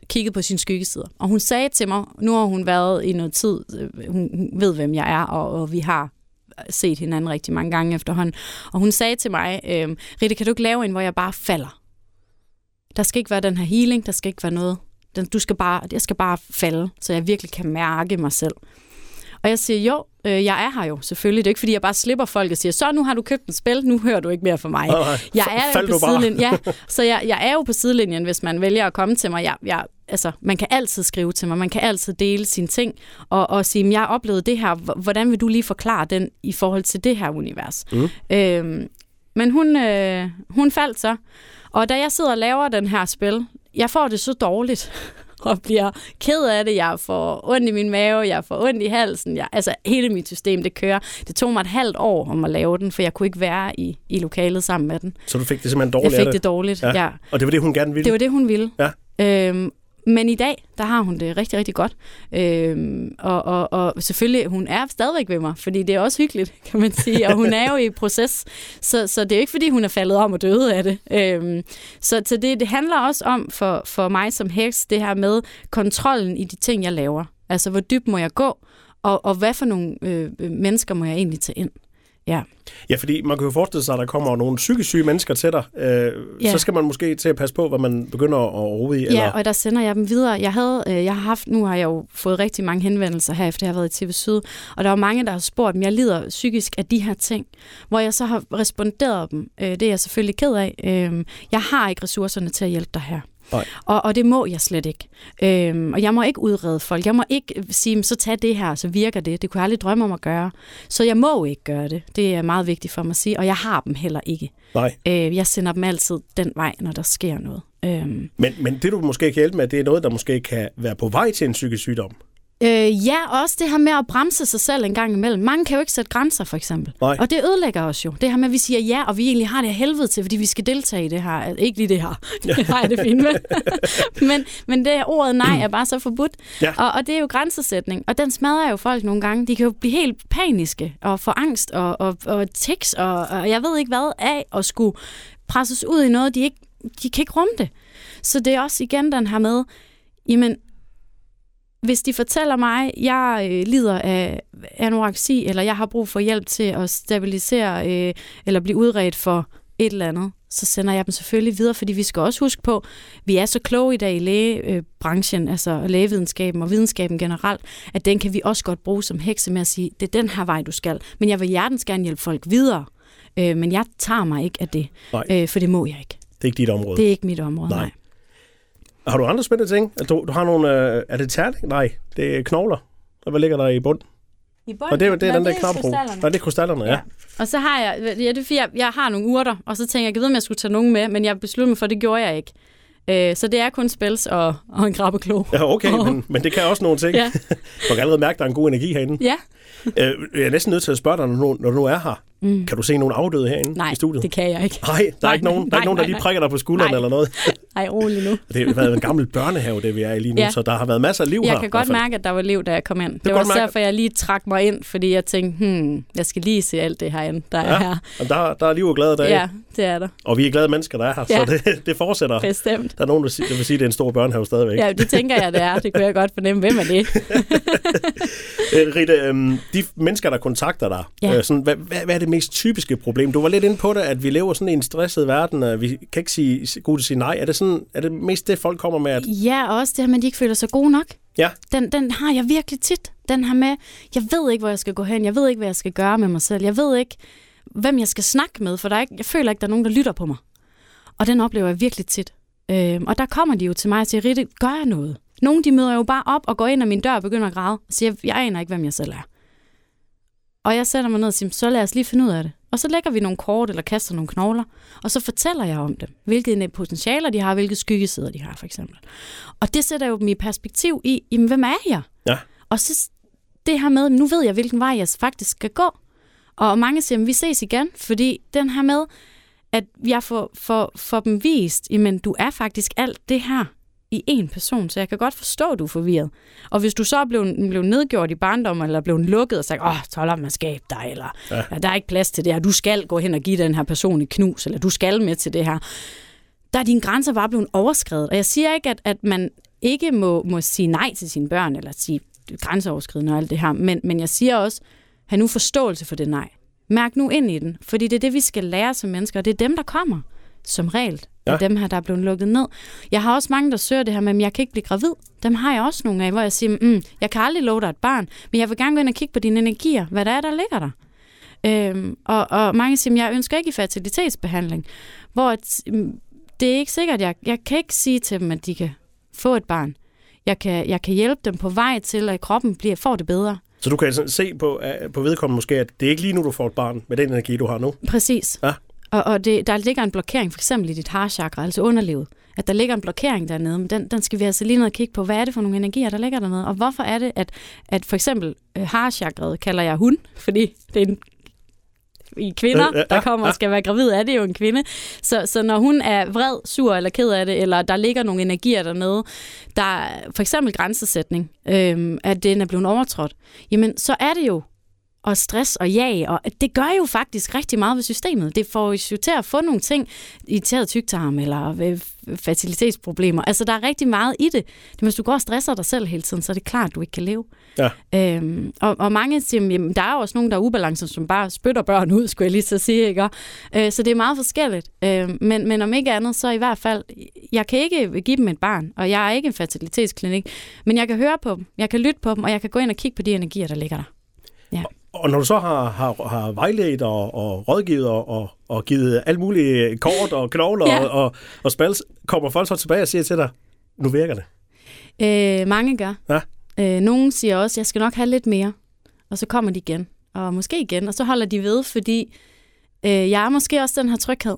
Speaker 2: kigget på sine skyggesider. Og hun sagde til mig, nu har hun været i noget tid, øh, hun, hun ved, hvem jeg er, og, og vi har set hinanden rigtig mange gange efterhånden. Og hun sagde til mig, øh, Ritte, kan du ikke lave en, hvor jeg bare falder? Der skal ikke være den her healing, der skal ikke være noget. Den, du skal bare, jeg skal bare falde, så jeg virkelig kan mærke mig selv. Og jeg siger, jo, øh, jeg er her jo, selvfølgelig. Det er ikke, fordi jeg bare slipper folk og siger, så nu har du købt en spil, nu hører du ikke mere fra mig.
Speaker 1: Nej, nej.
Speaker 2: Jeg er
Speaker 1: fald
Speaker 2: jo på sidelinjen. Ja, så jeg, jeg er jo på sidelinjen, hvis man vælger at komme til mig. Jeg, jeg, altså, man kan altid skrive til mig, man kan altid dele sine ting, og, og sige, jeg har oplevet det her, hvordan vil du lige forklare den i forhold til det her univers?
Speaker 1: Mm.
Speaker 2: Øhm, men hun, øh, hun faldt så, og da jeg sidder og laver den her spil, jeg får det så dårligt, *laughs* og bliver ked af det. Jeg får ondt i min mave, jeg får ondt i halsen. Jeg, altså hele mit system, det kører. Det tog mig et halvt år om at lave den, for jeg kunne ikke være i, i lokalet sammen med den.
Speaker 1: Så du fik det simpelthen
Speaker 2: Jeg
Speaker 1: dårligt af
Speaker 2: fik
Speaker 1: det.
Speaker 2: det dårligt,
Speaker 1: Ja.
Speaker 2: ja. ja.
Speaker 1: Og det var det, hun gerne ville.
Speaker 2: Det var det, hun ville.
Speaker 1: Ja.
Speaker 2: Øhm, men i dag, der har hun det rigtig, rigtig godt. Øhm, og, og, og selvfølgelig, hun er stadigvæk ved mig, fordi det er også hyggeligt, *laughs* kan man sige. Og hun er jo i proces, så, så det er jo ikke, fordi hun er faldet om og døde af det. Øhm, så så det, det handler også om for, for mig som heks, det her med kontrollen i de ting, jeg laver. Altså, hvor dybt må jeg gå, og, og hvad for nogle øh, mennesker må jeg egentlig tage ind? Ja.
Speaker 1: Ja, fordi man kan jo forestille sig, at der kommer nogle psykisk syge mennesker til dig. Øh,
Speaker 2: Ja.
Speaker 1: Så skal man måske til at passe på, hvad man begynder at rode i. Eller...
Speaker 2: Ja, og der sender jeg dem videre. Jeg havde, øh, jeg har haft, nu har jeg jo fået rigtig mange henvendelser her, efter jeg har været i TV Syd, og der var mange, der har spurgt, om jeg lider psykisk af de her ting, hvor jeg så har responderet dem. Øh, det er jeg selvfølgelig ked af. Øh, jeg har ikke ressourcerne til at hjælpe dig her. Og, og det må jeg slet ikke. Øhm, og jeg må ikke udrede folk. Jeg må ikke sige, så tag det her, så virker det. Det kunne jeg aldrig drømme om at gøre. Så jeg må ikke gøre det. Det er meget vigtigt for mig at sige. Og jeg har dem heller ikke.
Speaker 1: Nej.
Speaker 2: Øh, jeg sender dem altid den vej, når der sker noget. Øhm.
Speaker 1: Men, men det, du måske kan hjælpe med, det er noget, der måske kan være på vej til en psykisk sygdom.
Speaker 2: Øh, ja, også det her med at bremse sig selv en gang imellem. Mange kan jo ikke sætte grænser, for eksempel.
Speaker 1: Nej.
Speaker 2: Og det ødelægger os jo. Det her med, at vi siger ja, og vi egentlig har det her helvede til, fordi vi skal deltage i det her. Altså, Ikke lige det her. *laughs* Det har jeg det fint med. *laughs* men, men det her ordet nej er bare så forbudt.
Speaker 1: Ja.
Speaker 2: Og, og det er jo grænsesætning. Og den smadrer jo folk nogle gange. De kan jo blive helt paniske og få angst og, og, og tics og, og jeg ved ikke hvad af at skulle presses ud i noget, de ikke de kan ikke rumme det. Så det er også igen den her med, jamen, hvis de fortæller mig, at jeg øh, lider af anoreksi, eller jeg har brug for hjælp til at stabilisere, øh, eller blive udredt for et eller andet, så sender jeg dem selvfølgelig videre, fordi vi skal også huske på, vi er så kloge i dag i lægebranchen, altså lægevidenskaben og videnskaben generelt, at den kan vi også godt bruge som hekse med at sige, det er den her vej, du skal. Men jeg vil hjertens gerne hjælpe folk videre, øh, men jeg tager mig ikke af det, øh, for det må jeg ikke.
Speaker 1: Det er ikke dit område.
Speaker 2: Det er ikke mit område,
Speaker 1: Nej.
Speaker 2: nej.
Speaker 1: Har du andre spændende ting? Altså, Du, du har nogle... Øh, er det terning? Nej, det er knogler. Og hvad ligger der i bund?
Speaker 2: I
Speaker 1: Og det, er- det er den der knap Nej, det er krystallerne, ja.
Speaker 2: Ja. Og så har jeg, ja, det er fordi, jeg, jeg har nogle urter, og så tænker jeg, jeg ved, om jeg skulle tage nogen med, men jeg besluttede mig for, at det gjorde jeg ikke. Øh, så det er kun spils og, og en krabbeklo.
Speaker 1: Ja, okay, men, men det kan også nogle ting.
Speaker 2: Ja. *laughs*
Speaker 1: Du kan allerede mærke, at der er en god energi herinde.
Speaker 2: Ja,
Speaker 1: Øh, jeg er næsten nødt til at spørge dig, når du, når du er her. Mm. Kan du se nogen afdøde herinde
Speaker 2: nej,
Speaker 1: i studiet?
Speaker 2: det kan jeg ikke.
Speaker 1: Nej, der er
Speaker 2: Nej,
Speaker 1: ikke nogen, der, er
Speaker 2: nej,
Speaker 1: ikke nogen, der
Speaker 2: nej,
Speaker 1: lige
Speaker 2: nej.
Speaker 1: prikker dig på skulderen
Speaker 2: Nej.
Speaker 1: eller noget. *laughs*
Speaker 2: Ej, rolig nu.
Speaker 1: Det har været en gammel børnehave, det vi er i lige nu,
Speaker 2: Ja.
Speaker 1: så der har været masser af liv her.
Speaker 2: Jeg kan godt mærke, at der var liv, da jeg kom ind. Det,
Speaker 1: kan
Speaker 2: var
Speaker 1: godt
Speaker 2: også
Speaker 1: mærke-
Speaker 2: derfor, jeg lige trak mig ind, fordi jeg tænkte, hmm, jeg skal lige se alt det herinde, der er her.
Speaker 1: Og der, der er liv og glade dage,
Speaker 2: Ja, det er der.
Speaker 1: og vi er glade mennesker, der er her,
Speaker 2: Ja.
Speaker 1: så *laughs* det, det fortsætter.
Speaker 2: Bestemt.
Speaker 1: Der er nogen, der, siger, der vil sige, at det er en stor børnehave stadigvæk.
Speaker 2: Ja, det tænker jeg, det er. Det kunne jeg godt fornemme. Hvem er det? *laughs*
Speaker 1: Øh, Rita, øhm, de mennesker, der kontakter dig,
Speaker 2: Ja.
Speaker 1: øh, sådan, hvad, hvad, hvad er det mest typiske problem? Du var lidt inde på det, at vi lever sådan i en stresset verden, og vi kan ikke sige, god til at sige nej. Er det, sådan, er det mest det, folk kommer med, at
Speaker 2: Ja, og også det her med, at de ikke føler sig gode nok.
Speaker 1: ja,
Speaker 2: Den, den har jeg virkelig tit. Den her med, jeg ved ikke, hvor jeg skal gå hen. Jeg ved ikke, hvad jeg skal gøre med mig selv. Jeg ved ikke, hvem jeg skal snakke med, for der er ikke, jeg føler ikke, der er nogen, der lytter på mig. Og den oplever jeg virkelig tit. Øhm, og der kommer de jo til mig og siger, Ritte, gør jeg noget? Nogle de møder jo bare op og går ind ad min dør og begynder at græde og siger, jeg aner ikke, hvem jeg selv er. Og jeg sætter mig ned og siger, så lad os lige finde ud af det. Og så lægger vi nogle kort eller kaster nogle knogler, og så fortæller jeg om dem. Hvilke potentialer de har, hvilke skyggesider de har, for eksempel. Og det sætter jo dem i perspektiv i, jamen, hvem er jeg?
Speaker 1: Ja.
Speaker 2: Og så det her med, nu ved jeg, hvilken vej jeg faktisk skal gå. Og mange siger, at vi ses igen, fordi den her med, at jeg får, får, får dem vist, men du er faktisk alt det her i en person, så jeg kan godt forstå, at du er forvirret. Og hvis du så blevet, blevet nedgjort i barndommen, eller blevet lukket og sagt, åh, med at skabe dig, eller ja. Ja, der er ikke plads til det her, du skal gå hen og give den her person et knus, eller du skal med til det her. Der er dine grænser bare blevet overskrevet. Og jeg siger ikke, at, at man ikke må, må sige nej til sine børn, eller sige grænseoverskridende og alt det her, men, men jeg siger også, have nu forståelse for det nej. Mærk nu ind i den, fordi det er det, vi skal lære som mennesker, og det er dem, der kommer som regel. Ja. Dem her, der er blevet lukket ned. Jeg har også mange, der søger det her med, at jeg kan ikke blive gravid. Dem har jeg også nogle af, hvor jeg siger, mm, jeg kan aldrig love dig et barn, men jeg vil gerne gå ind og kigge på dine energier, hvad der er, der ligger der. Øhm, og, og mange siger, at jeg ønsker ikke fertilitetsbehandling, hvor mm, det er ikke sikkert, jeg, jeg kan ikke sige til dem, at de kan få et barn. Jeg kan, jeg kan hjælpe dem på vej til, at kroppen bliver, får det bedre.
Speaker 1: Så du kan sådan se på, på vedkommende måske, at det er ikke lige nu, du får et barn med den energi, du har nu.
Speaker 2: Præcis.
Speaker 1: Ja.
Speaker 2: Og, og det, der ligger en blokering, for eksempel i dit harchakra, altså underlivet. At der ligger en blokering dernede, men den, den skal vi altså lige ned og kigge på. Hvad er det for nogle energier, der ligger dernede? Og hvorfor er det, at, at for eksempel øh, harchakraet kalder jeg hun, fordi det er en i kvinder,
Speaker 1: Øh, øh,
Speaker 2: der kommer og skal være gravid, er det jo en kvinde. Så, så når hun er vred, sur eller ked af det, eller der ligger nogle energier dernede, der er for eksempel grænsesætning, øhm, at den er blevet overtrådt, jamen så er det jo og stress og jag, og det gør jo faktisk rigtig meget ved systemet. Det får os jo til at få nogle ting, irriteret tyktarm eller øh, fertilitetsproblemer. Altså, der er rigtig meget i det. det hvis du går og stresser dig selv hele tiden, så er det klart, at du ikke kan leve.
Speaker 1: Ja.
Speaker 2: Øhm, og, og mange siger, jamen, der er jo også nogen, der er ubalancer, som bare spytter børn ud, skulle jeg lige så sige. Ikke? Øh, så det er meget forskelligt. Øh, men, men om ikke andet, så i hvert fald, jeg kan ikke give dem et barn, og jeg er ikke en fertilitetsklinik, men jeg kan høre på dem, jeg kan lytte på dem, og jeg kan gå ind og kigge på de energier, der ligger der. Ja.
Speaker 1: Og når du så har, har, har vejledt og, og rådgivet og, og, og givet alt muligt kort og knogler
Speaker 2: ja.
Speaker 1: og, og, og spals, kommer folk så tilbage og siger til dig, nu virker det.
Speaker 2: Øh, mange gør.
Speaker 1: Ja.
Speaker 2: Øh, nogle siger også, jeg skal nok have lidt mere. Og så kommer de igen. Og måske igen. Og så holder de ved, fordi øh, jeg er måske også den her tryghed.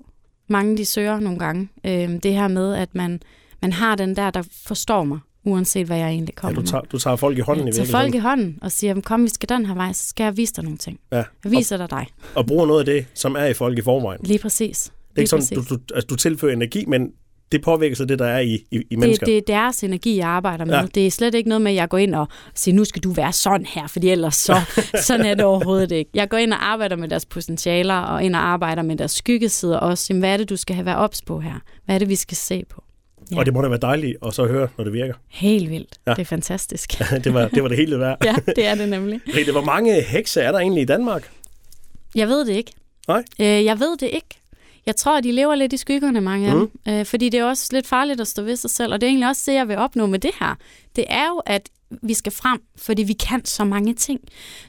Speaker 2: Mange de søger nogle gange. Øh, det her med, at man, man har den der, der forstår mig, uanset hvad jeg egentlig
Speaker 1: Ja,
Speaker 2: kommer
Speaker 1: du, tager, du tager folk i hånden
Speaker 2: med.
Speaker 1: i
Speaker 2: Tager folk
Speaker 1: virkeligheden,
Speaker 2: i hånden og siger, kom, vi skal den her vej, så skal jeg vise dig nogle ting.
Speaker 1: Ja.
Speaker 2: Jeg viser dig dig.
Speaker 1: og bruger noget af det, som er i folk i forvejen.
Speaker 2: Lige præcis.
Speaker 1: Det er ikke sådan,
Speaker 2: præcis.
Speaker 1: du, du, altså, du tilfører energi, men det påvirker sig det, der er i, i, i
Speaker 2: det,
Speaker 1: mennesker.
Speaker 2: det er deres energi, jeg arbejder med.
Speaker 1: Ja.
Speaker 2: Ja. Det er slet ikke noget med, at jeg går ind og siger, nu skal du være sådan her, fordi ellers så, *laughs* sådan er det overhovedet ikke. Jeg går ind og arbejder med deres potentialer, og ind og arbejder med deres skyggesider også. Jamen, hvad er det, du skal have været ops på her? Hvad er det, vi skal se på? Ja.
Speaker 1: Og det må da være dejligt at så høre, når det virker.
Speaker 2: Helt vildt.
Speaker 1: Ja.
Speaker 2: Ja. Det er fantastisk.
Speaker 1: det, var, det var det hele værd. *laughs*
Speaker 2: ja, det er det nemlig. *laughs*
Speaker 1: Rete, hvor mange hekse er der egentlig i Danmark?
Speaker 2: Jeg ved det ikke.
Speaker 1: Nej.
Speaker 2: Øh, jeg ved det ikke. Jeg tror, at de lever lidt i skyggerne, mange af
Speaker 1: Mhm.
Speaker 2: dem. Øh, fordi det er også lidt farligt at stå ved sig selv. Og det er egentlig også det, jeg vil opnå med det her. Det er jo, at vi skal frem, fordi vi kan så mange ting.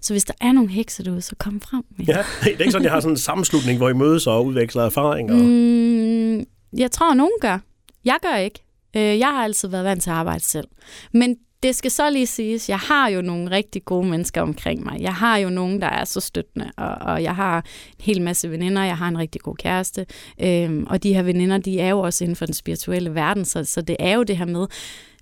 Speaker 2: Så hvis der er nogle hekse derude, så kom frem med
Speaker 1: Ja, det er ikke sådan, jeg har sådan en *laughs* sammenslutning, hvor I mødes og udveksler erfaringer.
Speaker 2: Mm, jeg tror, nogen gør. Jeg gør ikke. Øh, Jeg har altid været vant til at arbejde selv. Men det skal så lige siges, jeg har jo nogle rigtig gode mennesker omkring mig. Jeg har jo nogen, der er så støttende, og, og jeg har en hel masse veninder. Jeg har en rigtig god kæreste. Øhm, og de her veninder, de er jo også inden for den spirituelle verden, så, så det er jo det her med,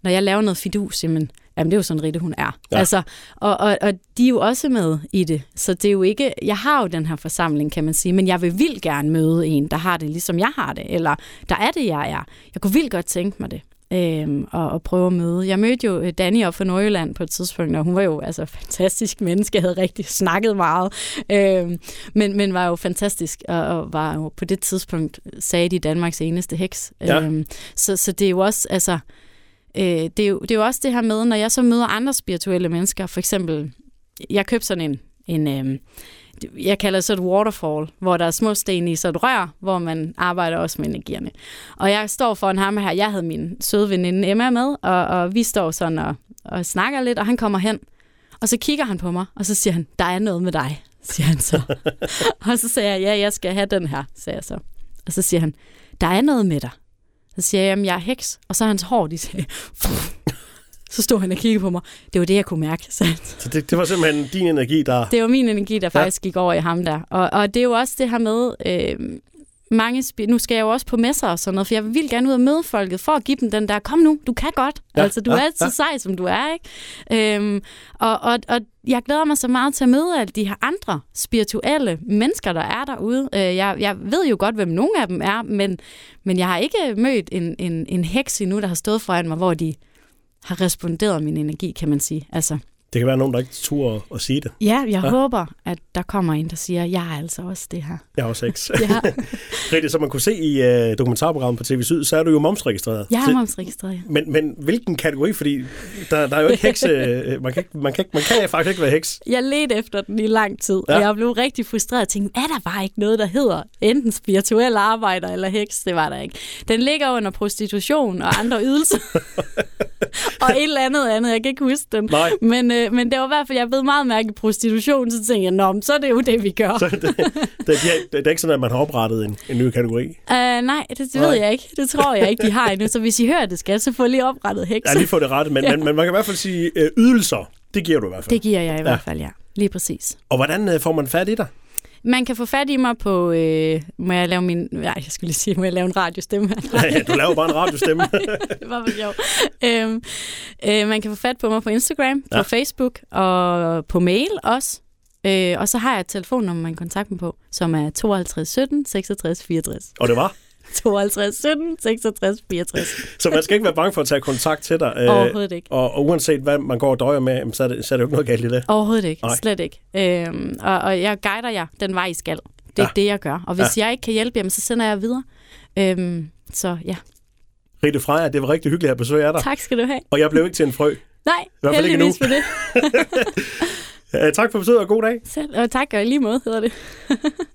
Speaker 2: når jeg laver noget fidus, jamen, jamen det er jo sådan Ritte, hun er.
Speaker 1: Ja.
Speaker 2: Altså, og, og, og de er jo også med i det. Så det er jo ikke, jeg har jo den her forsamling, kan man sige, men jeg vil vildt gerne møde en, der har det, ligesom jeg har det, eller der er det, jeg er. Jeg kunne vildt godt tænke mig det. Øhm, og, og prøve at møde. Jeg mødte jo øh, Danny op fra Nordjylland på et tidspunkt, og hun var jo altså fantastisk menneske. Havde rigtig snakket meget, øhm, men, men var jo fantastisk, og, og var jo på det tidspunkt, sagde de, Danmarks eneste heks.
Speaker 1: Ja.
Speaker 2: Øhm, så, så det er jo også, altså, øh, det, er jo, det er jo også det her med, når jeg så møder andre spirituelle mennesker, for eksempel, jeg købte sådan en, en øhm, jeg kalder det så et waterfall, hvor der er små sten i så et rør, hvor man arbejder også med energierne. Og jeg står foran ham her, jeg havde min søde veninde Emma med, og, og vi står sådan og, og snakker lidt, og han kommer hen, og så kigger han på mig, og så siger han, der er noget med dig, siger han så. *laughs* og så siger jeg, ja, jeg skal have den her, sagde jeg så. Og så siger han, der er noget med dig. Så siger jeg, jamen jeg er heks, og så er hans hår, de sagde, *laughs* så stod han og kiggede på mig. Det var det, jeg kunne mærke. Så
Speaker 1: Så det, det var simpelthen din energi, der...
Speaker 2: det var min energi, der faktisk gik over i ham der. Og, og det er jo også det her med, øh, mange spi- nu skal jeg jo også på messer og sådan noget, for jeg vil gerne ud og møde folket, for at give dem den der, kom nu, du kan godt.
Speaker 1: Ja,
Speaker 2: altså, du
Speaker 1: ja,
Speaker 2: er altid
Speaker 1: ja.
Speaker 2: sej, som du er, ikke? Øhm, og, og, og jeg glæder mig så meget til at møde alle de her andre spirituelle mennesker, der er derude. Øh, jeg, jeg ved jo godt, hvem nogle af dem er, men, men jeg har ikke mødt en, en, en heks endnu, der har stået foran mig, hvor de har responderet min energi, kan man sige. Altså,
Speaker 1: Det kan være nogen, der ikke turde at sige det.
Speaker 2: ja, jeg
Speaker 1: Ja.
Speaker 2: håber, at der kommer en, der siger, jeg er altså også det her.
Speaker 1: Jeg er også sex. *laughs*
Speaker 2: Ja, *laughs*
Speaker 1: Rigtigt, som man kunne se i uh, dokumentarprogrammet på TV Syd, så er du jo momsregistreret.
Speaker 2: jeg
Speaker 1: Så-
Speaker 2: er momsregistreret, ja.
Speaker 1: Men, men hvilken kategori? Fordi der, der er jo ikke hekse... øh, *laughs* man, kan, ikke- man, kan, ikke- man kan faktisk ikke være heks.
Speaker 2: Jeg ledte efter den i lang tid,
Speaker 1: ja.
Speaker 2: og jeg blev rigtig frustreret og tænkte, er der bare ikke noget, der hedder enten spirituel arbejder eller heks? Det var der ikke. Den ligger under prostitution og andre ydelser. og et eller andet andet, jeg kan ikke huske den.
Speaker 1: Nej.
Speaker 2: Men, øh, men det var i hvert fald, jeg ved meget mærke i prostitution, så tænkte jeg, nå, så er det jo det, vi gør.
Speaker 1: Så det, det, det, det, er ikke sådan, at man har oprettet en, en ny kategori.
Speaker 2: Uh, nej, det, det
Speaker 1: Nej.
Speaker 2: ved jeg ikke. Det tror jeg ikke, de har endnu. Så hvis I hører det, skal så få lige oprettet heks.
Speaker 1: Har lige fået det ret, men, ja. men, men man kan i hvert fald sige øh, ydelser. Det giver du i hvert fald.
Speaker 2: Det giver jeg i
Speaker 1: Ja.
Speaker 2: hvert fald, ja. Lige præcis.
Speaker 1: Og hvordan øh, får man fat i dig?
Speaker 2: Man kan få fat i mig på, øh, må jeg lave min, nej, jeg skulle lige sige, må jeg lave en radiostemme *laughs* her?
Speaker 1: Ja, du laver bare en radiostemme. *laughs*
Speaker 2: det var for sjov. Øhm, øh, man kan få fat på mig på Instagram, på
Speaker 1: Ja.
Speaker 2: Facebook og på mail også. Øh, og så har jeg et telefonnummer, man kan kontakte mig på, som er 52 17 66 64.
Speaker 1: Og det var.
Speaker 2: 52 17 66 64.
Speaker 1: Så man skal ikke være bange for at tage kontakt til dig. Øh,
Speaker 2: Overhovedet ikke.
Speaker 1: og, og uanset hvad man går og døjer med, så er, det, så er det jo ikke noget galt i det.
Speaker 2: Overhovedet ikke.
Speaker 1: Nej.
Speaker 2: Slet ikke. Øhm, og, og jeg guider jer den vej, I skal. Det er
Speaker 1: Ja.
Speaker 2: det, jeg gør. Og hvis ja. jeg ikke kan hjælpe jer, så sender jeg videre. Øhm, så ja,
Speaker 1: Rite Freja, det var rigtig hyggeligt at besøge dig.
Speaker 2: tak skal du have.
Speaker 1: Og jeg blev ikke til en frø.
Speaker 2: Nej,
Speaker 1: hvert fald ikke
Speaker 2: heldigvis for det.
Speaker 1: Uh, *laughs* tak for besøget og god dag.
Speaker 2: Selv, og tak og i lige måde hedder det. *laughs*